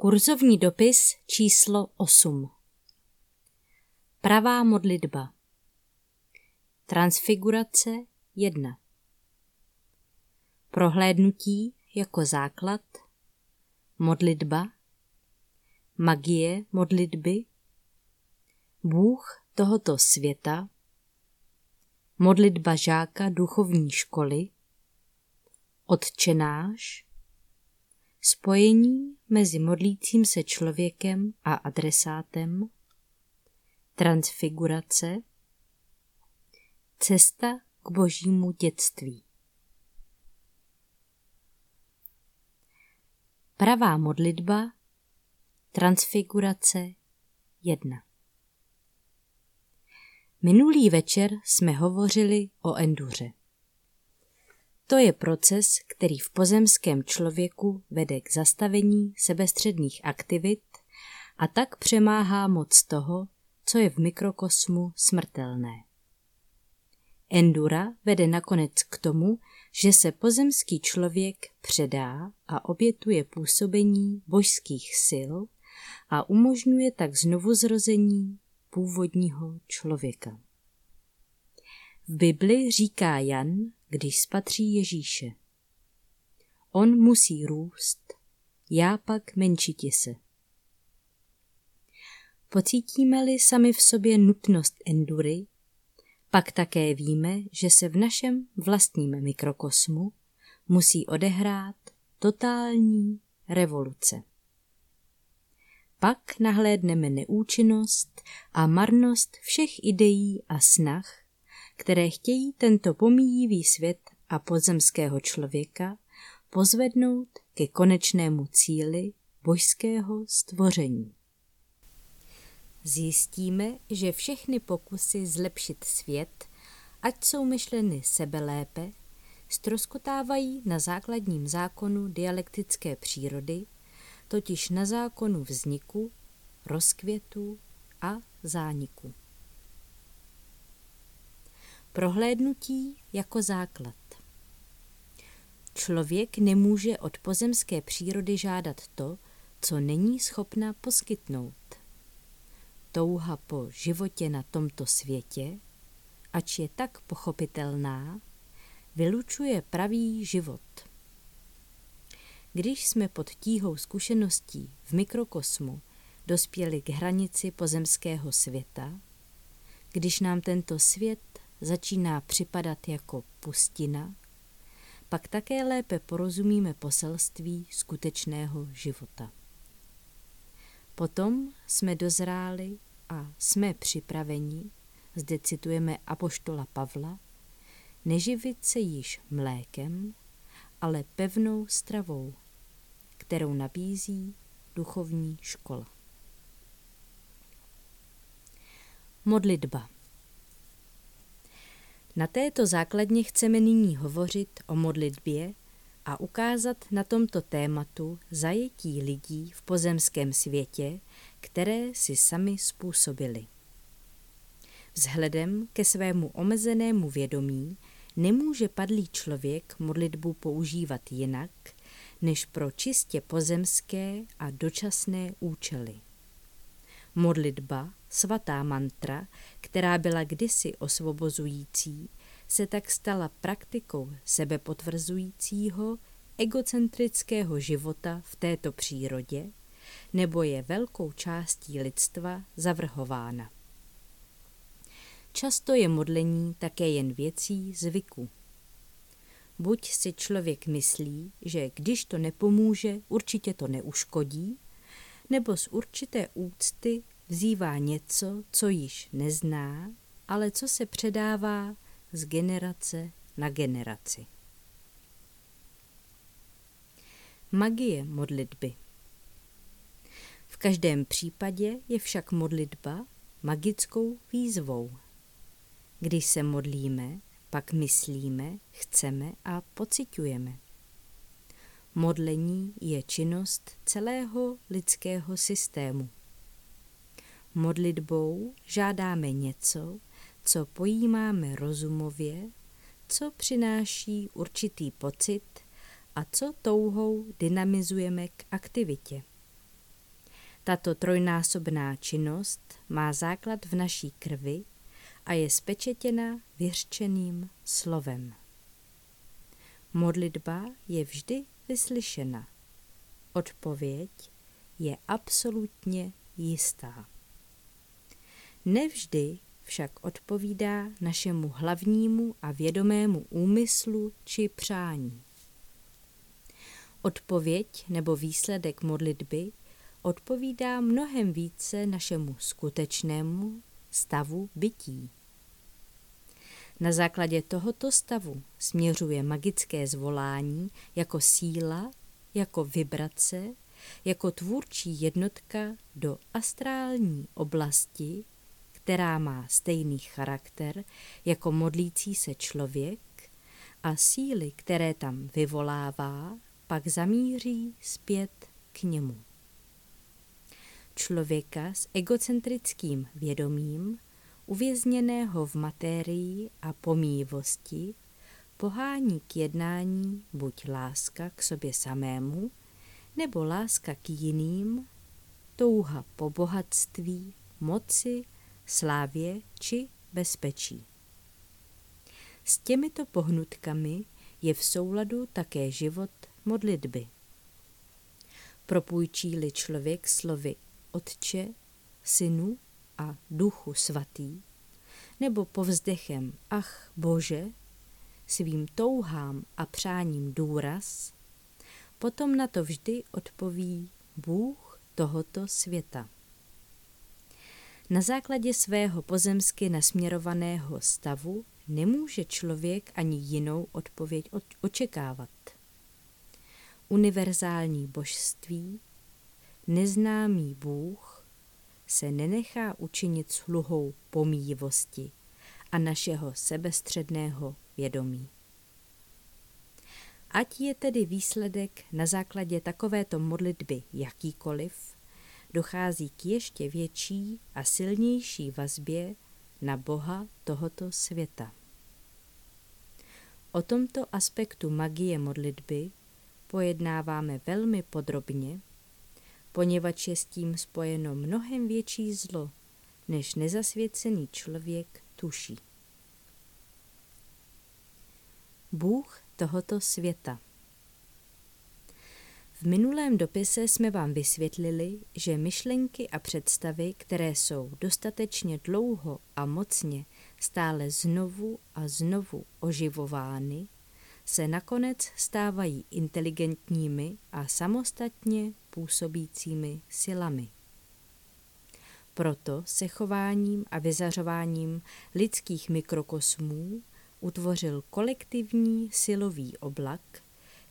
Kurzovní dopis číslo 8 Pravá modlitba. Transfigurace 1 Prohlédnutí jako základ. Modlitba. Magie modlitby. Bůh tohoto světa. Modlitba žáka duchovní školy. Otčenáš Spojení mezi modlícím se člověkem a adresátem, transfigurace, cesta k božímu dětství. Pravá modlitba, transfigurace 1. Minulý večer jsme hovořili o enduře. To je proces, který v pozemském člověku vede k zastavení sebestředných aktivit a tak přemáhá moc toho, co je v mikrokosmu smrtelné. Endura vede nakonec k tomu, že se pozemský člověk předá a obětuje působení božských sil a umožňuje tak znovuzrození původního člověka. V Bibli říká Jan, když spatří Ježíše. On musí růst, já pak menšiti se. Pocítíme-li sami v sobě nutnost endury, pak také víme, že se v našem vlastním mikrokosmu musí odehrát totální revoluce. Pak nahlédneme neúčinnost a marnost všech ideí a snah, které chtějí tento pomíjivý svět a podzemského člověka pozvednout ke konečnému cíli božského stvoření. Zjistíme, že všechny pokusy zlepšit svět, ať jsou myšleny sebelépe, stroskotávají na základním zákonu dialektické přírody, totiž na zákonu vzniku, rozkvětu a zániku. Prohlédnutí jako základ. Člověk nemůže od pozemské přírody žádat to, co není schopna poskytnout. Touha po životě na tomto světě, ač je tak pochopitelná, vylučuje pravý život. Když jsme pod tíhou zkušeností v mikrokosmu dospěli k hranici pozemského světa, když nám tento svět začíná připadat jako pustina, pak také lépe porozumíme poselství skutečného života. Potom jsme dozráli a jsme připraveni, zde citujeme apoštola Pavla, neživit se již mlékem, ale pevnou stravou, kterou nabízí duchovní škola. Modlitba na této základně chceme nyní hovořit o modlitbě a ukázat na tomto tématu zajetí lidí v pozemském světě, které si sami způsobili. Vzhledem ke svému omezenému vědomí nemůže padlý člověk modlitbu používat jinak, než pro čistě pozemské a dočasné účely. Modlitba, svatá mantra, která byla kdysi osvobozující, se tak stala praktikou sebepotvrzujícího egocentrického života v této přírodě, nebo je velkou částí lidstva zavrhována. Často je modlení také jen věcí zvyku. Buď si člověk myslí, že když to nepomůže, určitě to neuškodí, nebo z určité úcty vzývá něco, co již nezná, ale co se předává z generace na generaci. Magie modlitby V každém případě je však modlitba magickou výzvou. Když se modlíme, pak myslíme, chceme a pociťujeme. Modlení je činnost celého lidského systému. Modlitbou žádáme něco, co pojímáme rozumově, co přináší určitý pocit a co touhou dynamizujeme k aktivitě. Tato trojnásobná činnost má základ v naší krvi a je spečetěna vyřčeným slovem. Modlitba je vždy vyslyšena. Odpověď je absolutně jistá. Nevždy však odpovídá našemu hlavnímu a vědomému úmyslu či přání. Odpověď nebo výsledek modlitby odpovídá mnohem více našemu skutečnému stavu bytí. Na základě tohoto stavu směřuje magické zvolání jako síla, jako vibrace, jako tvůrčí jednotka do astrální oblasti, která má stejný charakter jako modlící se člověk a síly, které tam vyvolává, pak zamíří zpět k němu. Člověka s egocentrickým vědomím uvězněného v matérii a pomíjivosti, pohání k jednání buď láska k sobě samému, nebo láska k jiným, touha po bohatství, moci, slávě či bezpečí. S těmito pohnutkami je v souladu také život modlitby. Propůjčí-li člověk slovy Otče, Synu a Duchu Svatý, nebo povzdechem Ach Bože, svým touhám a přáním důraz, potom na to vždy odpoví Bůh tohoto světa. Na základě svého pozemsky nasměrovaného stavu nemůže člověk ani jinou odpověď očekávat. Univerzální božství, neznámý Bůh, se nenechá učinit sluhou pomíjivosti a našeho sebestředného vědomí. Ať je tedy výsledek na základě takovéto modlitby jakýkoliv, dochází k ještě větší a silnější vazbě na Boha tohoto světa. O tomto aspektu magie modlitby pojednáváme velmi podrobně poněvadž je s tím spojeno mnohem větší zlo, než nezasvěcený člověk tuší. Bůh tohoto světa v minulém dopise jsme vám vysvětlili, že myšlenky a představy, které jsou dostatečně dlouho a mocně stále znovu a znovu oživovány, se nakonec stávají inteligentními a samostatně působícími silami. Proto se chováním a vyzařováním lidských mikrokosmů utvořil kolektivní silový oblak,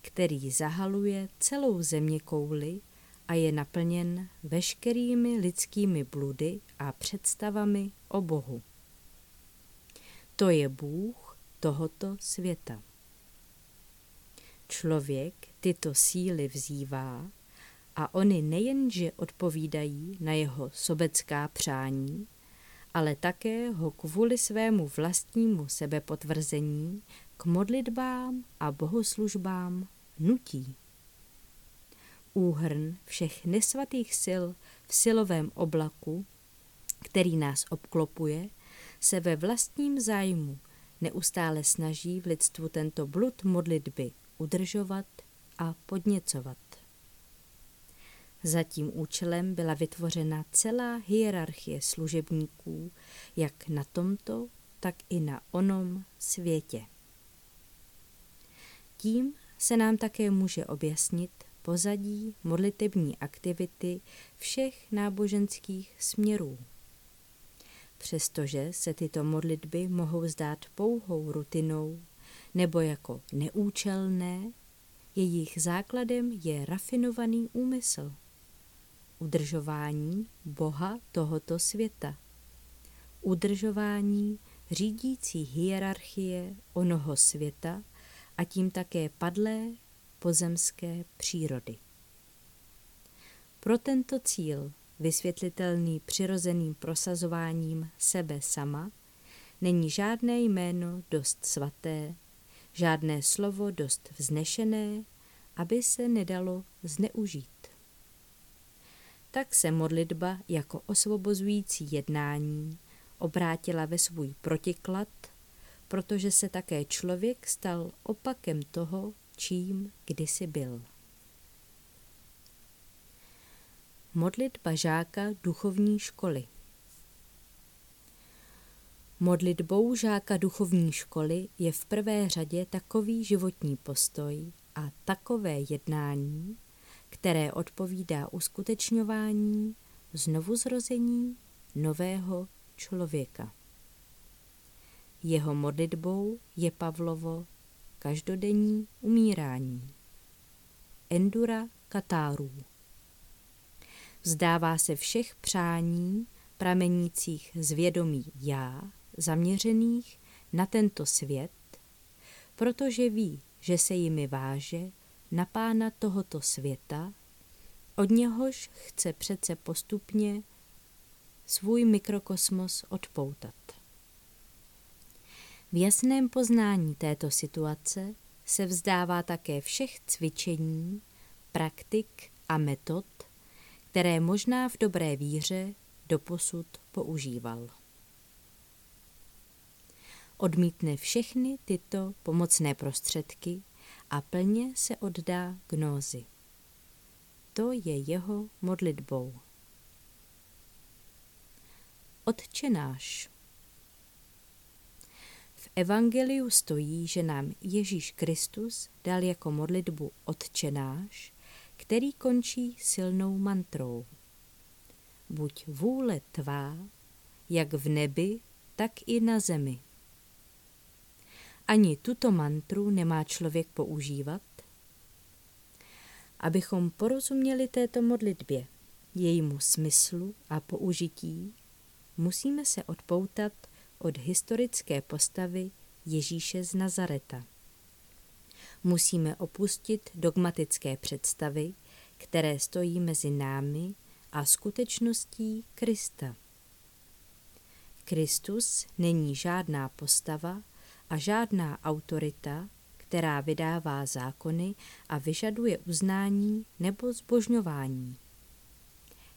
který zahaluje celou země kouli a je naplněn veškerými lidskými bludy a představami o Bohu. To je Bůh tohoto světa. Člověk tyto síly vzývá a oni nejenže odpovídají na jeho sobecká přání, ale také ho kvůli svému vlastnímu sebepotvrzení k modlitbám a bohoslužbám nutí. Úhrn všech nesvatých sil v silovém oblaku, který nás obklopuje, se ve vlastním zájmu neustále snaží v lidstvu tento blud modlitby udržovat a podněcovat. Za tím účelem byla vytvořena celá hierarchie služebníků, jak na tomto, tak i na onom světě. Tím se nám také může objasnit pozadí modlitební aktivity všech náboženských směrů. Přestože se tyto modlitby mohou zdát pouhou rutinou nebo jako neúčelné, jejich základem je rafinovaný úmysl – udržování Boha tohoto světa, udržování řídící hierarchie onoho světa a tím také padlé pozemské přírody. Pro tento cíl, vysvětlitelný přirozeným prosazováním sebe sama, není žádné jméno dost svaté, žádné slovo dost vznešené, aby se nedalo zneužít. Tak se modlitba jako osvobozující jednání obrátila ve svůj protiklad, protože se také člověk stal opakem toho, čím kdysi byl. Modlitba žáka duchovní školy Modlitbou žáka duchovní školy je v prvé řadě takový životní postoj a takové jednání, které odpovídá uskutečňování znovuzrození nového člověka. Jeho modlitbou je Pavlovo každodenní umírání. Endura katárů. Vzdává se všech přání pramenících z vědomí já, zaměřených na tento svět, protože ví, že se jimi váže na pána tohoto světa, od něhož chce přece postupně svůj mikrokosmos odpoutat. V jasném poznání této situace se vzdává také všech cvičení, praktik a metod, které možná v dobré víře doposud používal. Odmítne všechny tyto pomocné prostředky a plně se oddá gnózi. To je jeho modlitbou. Otčenáš. V Evangeliu stojí, že nám Ježíš Kristus dal jako modlitbu Otčenáš, který končí silnou mantrou. Buď vůle tvá, jak v nebi, tak i na zemi. Ani tuto mantru nemá člověk používat, abychom porozuměli této modlitbě, jejímu smyslu a použití, musíme se odpoutat od historické postavy Ježíše z Nazareta. Musíme opustit dogmatické představy, které stojí mezi námi a skutečností Krista. Kristus není žádná postava a žádná autorita, která vydává zákony a vyžaduje uznání nebo zbožňování.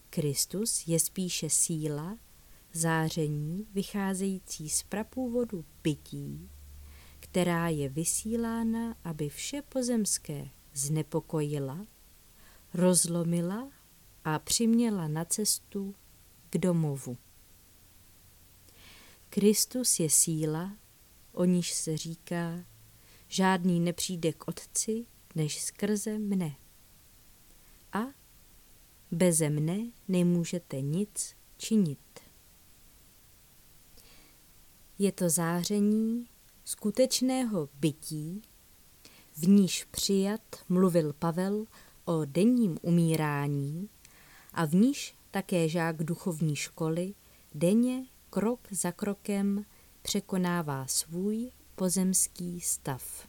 Kristus je spíše síla, záření vycházející z prapůvodu bytí, která je vysílána, aby vše pozemské znepokojila, rozlomila a přiměla na cestu k domovu. Kristus je síla, o níž se říká, žádný nepřijde k Otci, než skrze mne. A beze mne nemůžete nic činit. Je to záření skutečného bytí, v níž přijat mluvil Pavel o denním umírání a v níž také žák duchovní školy denně krok za krokem překonává svůj pozemský stav.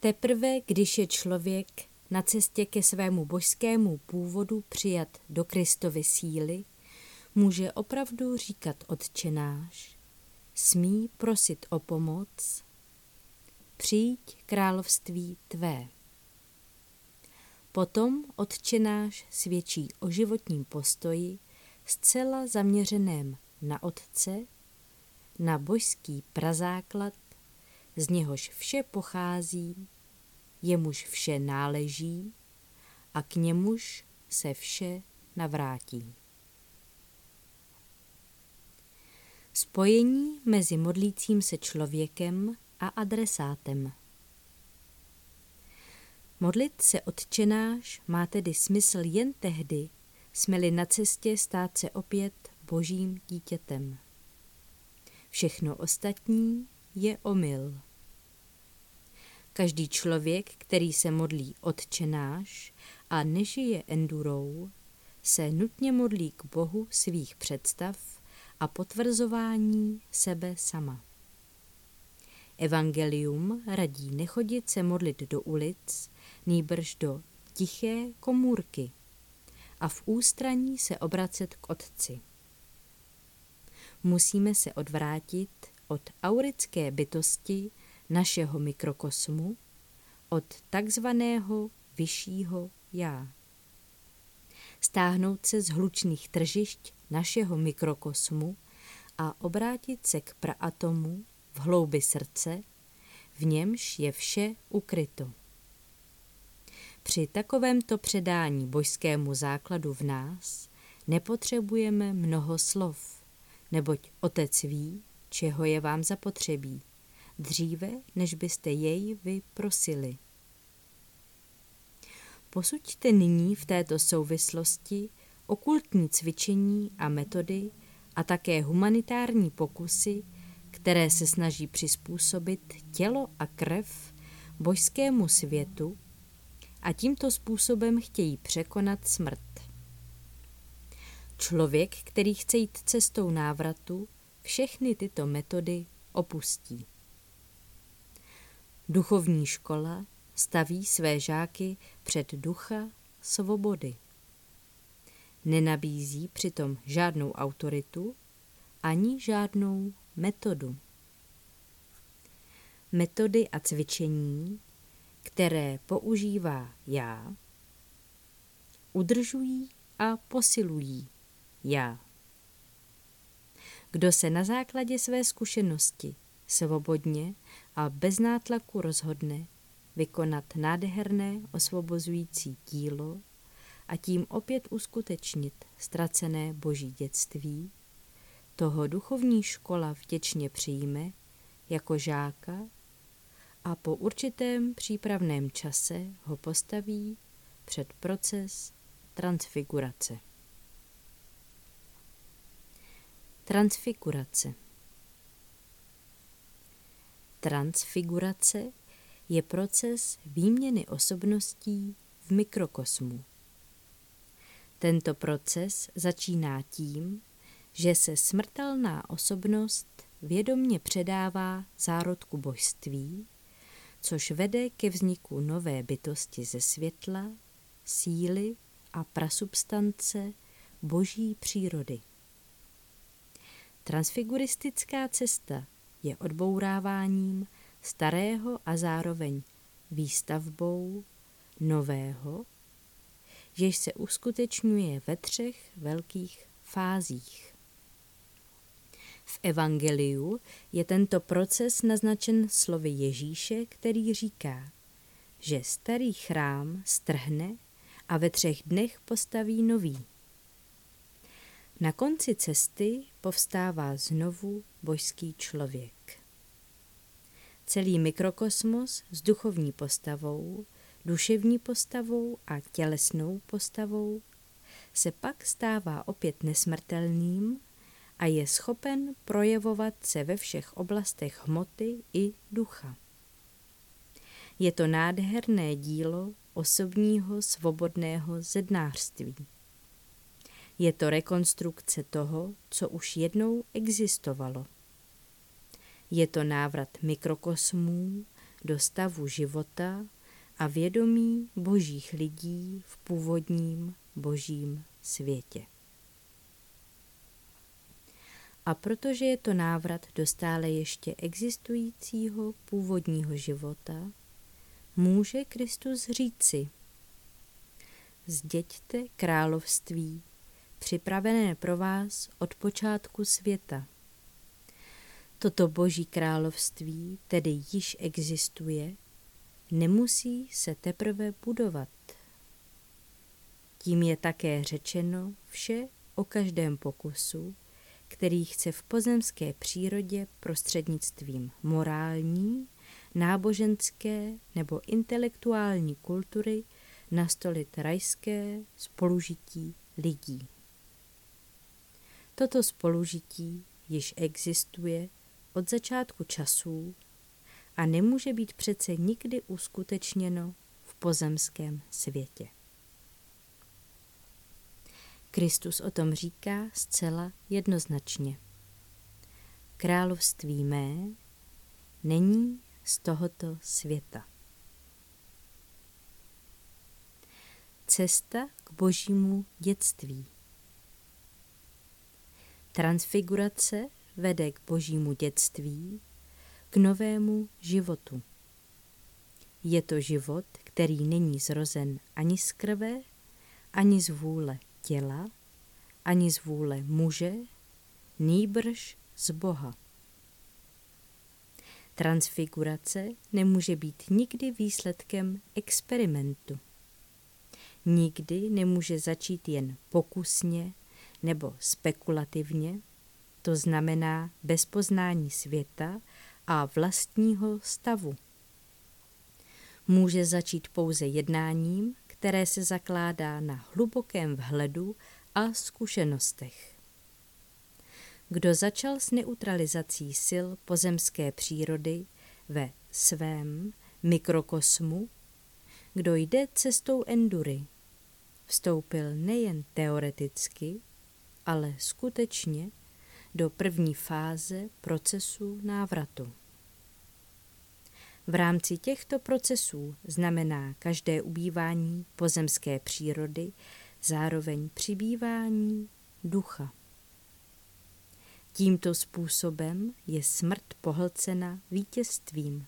Teprve, když je člověk na cestě ke svému božskému původu přijat do Kristovy síly, může opravdu říkat odčenáš, smí prosit o pomoc, přijď království tvé. Potom odčenáš svědčí o životním postoji zcela zaměřeném na Otce, na božský prazáklad, z něhož vše pochází, jemuž vše náleží a k němuž se vše navrátí. Spojení mezi modlícím se člověkem a adresátem. Modlit se odčenáš má tedy smysl jen tehdy, jsme-li na cestě stát se opět božím dítětem. Všechno ostatní je omyl. Každý člověk, který se modlí odčenáš a nežije endurou, se nutně modlí k Bohu svých představ a potvrzování sebe sama. Evangelium radí nechodit se modlit do ulic, nýbrž do tiché komůrky a v ústraní se obracet k Otci. Musíme se odvrátit od aurické bytosti našeho mikrokosmu, od takzvaného vyššího já. stáhnout se z hlučných tržišť našeho mikrokosmu a obrátit se k praatomu v hloubi srdce, v němž je vše ukryto. Při takovémto předání božskému základu v nás nepotřebujeme mnoho slov, neboť Otec ví, čeho je vám zapotřebí, dříve, než byste jej vy prosili. Posuďte nyní v této souvislosti okultní cvičení a metody a také humanitární pokusy, které se snaží přizpůsobit tělo a krev božskému světu a tímto způsobem chtějí překonat smrt. Člověk, který chce jít cestou návratu, všechny tyto metody opustí. Duchovní škola staví své žáky před ducha svobody. Nenabízí přitom žádnou autoritu ani žádnou metodu. Metody a cvičení, které používá já, udržují a posilují já. Kdo se na základě své zkušenosti svobodně a bez nátlaku rozhodne vykonat nádherné osvobozující dílo a tím opět uskutečnit ztracené boží dětství, toho duchovní škola vděčně přijme jako žáka a po určitém přípravném čase ho postaví před proces transfigurace. Transfigurace Transfigurace je proces výměny osobností v mikrokosmu. Tento proces začíná tím, že se smrtelná osobnost vědomně předává zárodku božství, což vede ke vzniku nové bytosti ze světla, síly a prasubstance boží přírody. Transfiguristická cesta je odbouráváním starého a zároveň výstavbou nového, jež se uskutečňuje ve třech velkých fázích. V Evangeliu je tento proces naznačen slovy Ježíše, který říká, že starý chrám strhne a ve třech dnech postaví nový. Na konci cesty povstává znovu božský člověk. Celý mikrokosmos s duchovní postavou, duševní postavou a tělesnou postavou se pak stává opět nesmrtelným a je schopen projevovat se ve všech oblastech hmoty i ducha. Je to nádherné dílo osobního svobodného zednářství. Je to rekonstrukce toho, co už jednou existovalo. Je to návrat mikrokosmů do stavu života a vědomí božích lidí v původním božím světě. A protože je to návrat do stále ještě existujícího původního života, může Kristus říci, zděďte království, připravené pro vás od počátku světa. Toto boží království tedy již existuje, nemusí se teprve budovat. Tím je také řečeno vše o každém pokusu, který chce v pozemské přírodě prostřednictvím morální, náboženské nebo intelektuální kultury nastolit rajské spolužití lidí. Toto spolužití již existuje od začátku časů a nemůže být přece nikdy uskutečněno v pozemském světě. Kristus o tom říká zcela jednoznačně. Království mé není z tohoto světa. Cesta k božímu dětství. Transfigurace vede k božímu dětství, k novému životu. Je to život, který není zrozen ani z krve, ani z vůle, těla, ani z vůle muže, nýbrž z Boha. Transfigurace nemůže být nikdy výsledkem experimentu. Nikdy nemůže začít jen pokusně nebo spekulativně, to znamená bez poznání světa a vlastního stavu. Může začít pouze jednáním, které se zakládá na hlubokém vhledu a zkušenostech. Kdo začal s neutralizací sil pozemské přírody ve svém mikrokosmu, kdo jde cestou endury, vstoupil nejen teoreticky, ale skutečně do první fáze procesu návratu. V rámci těchto procesů znamená každé ubývání pozemské přírody zároveň přibývání ducha. Tímto způsobem je smrt pohlcena vítězstvím.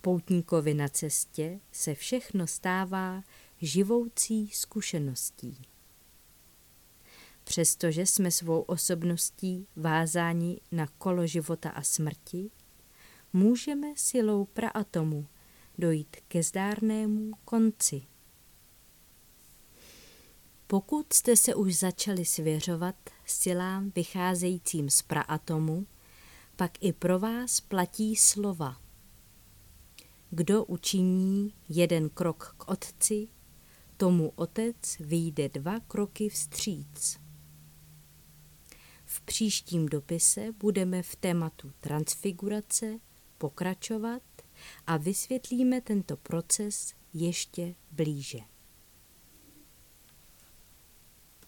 Poutníkovi na cestě se všechno stává živoucí zkušeností. Přestože jsme svou osobností vázáni na kolo života a smrti, můžeme silou praatomu dojít ke zdárnému konci. Pokud jste se už začali svěřovat silám vycházejícím z praatomu, pak i pro vás platí slova. Kdo učiní jeden krok k otci, tomu otec vyjde dva kroky vstříc. V příštím dopise budeme v tématu transfigurace pokračovat a vysvětlíme tento proces ještě blíže.